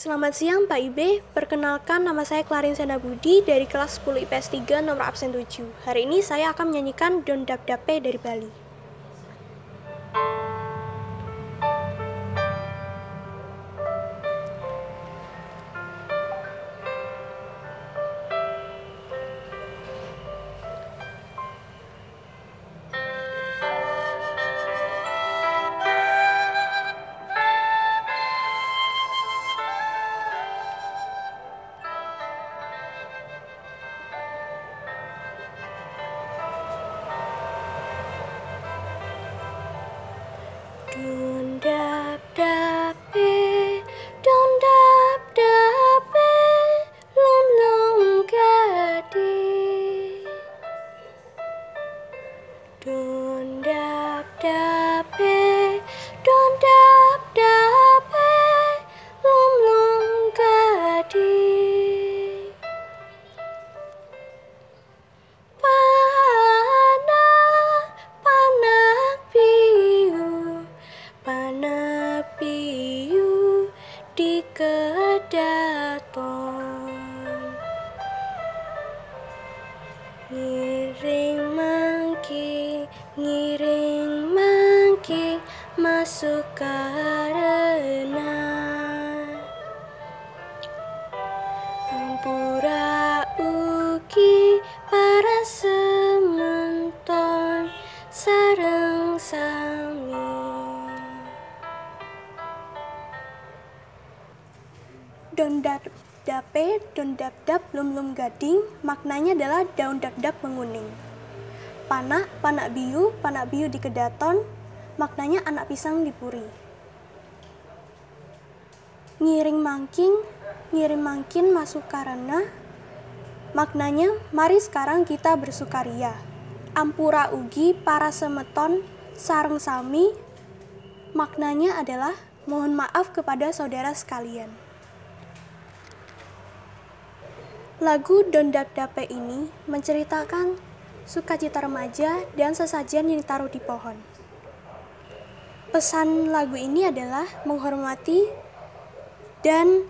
Selamat siang Pak Ibe, perkenalkan nama saya Klarin Budi dari kelas 10 IPS 3 nomor absen 7. Hari ini saya akan menyanyikan Don Dap Dape dari Bali. Dape, don dap dape, lom lom gadi. Pana, pana piu, pana piu di kedaton. Ngiring mangki, ngiring masuk karena Ampura ugi para sementon sareng sami Don dap dape, don dap dap, lum lum gading, maknanya adalah daun dap dap menguning. Panak, panak biu, panak biu di kedaton, maknanya anak pisang dipuri. Ngiring mangking, ngiring mangkin masuk karena, maknanya mari sekarang kita bersukaria. Ampura ugi para semeton sareng sami, maknanya adalah mohon maaf kepada saudara sekalian. Lagu Don Dap Dape ini menceritakan sukacita remaja dan sesajen yang ditaruh di pohon. Pesan lagu ini adalah menghormati dan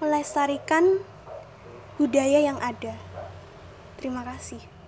melestarikan budaya yang ada. Terima kasih.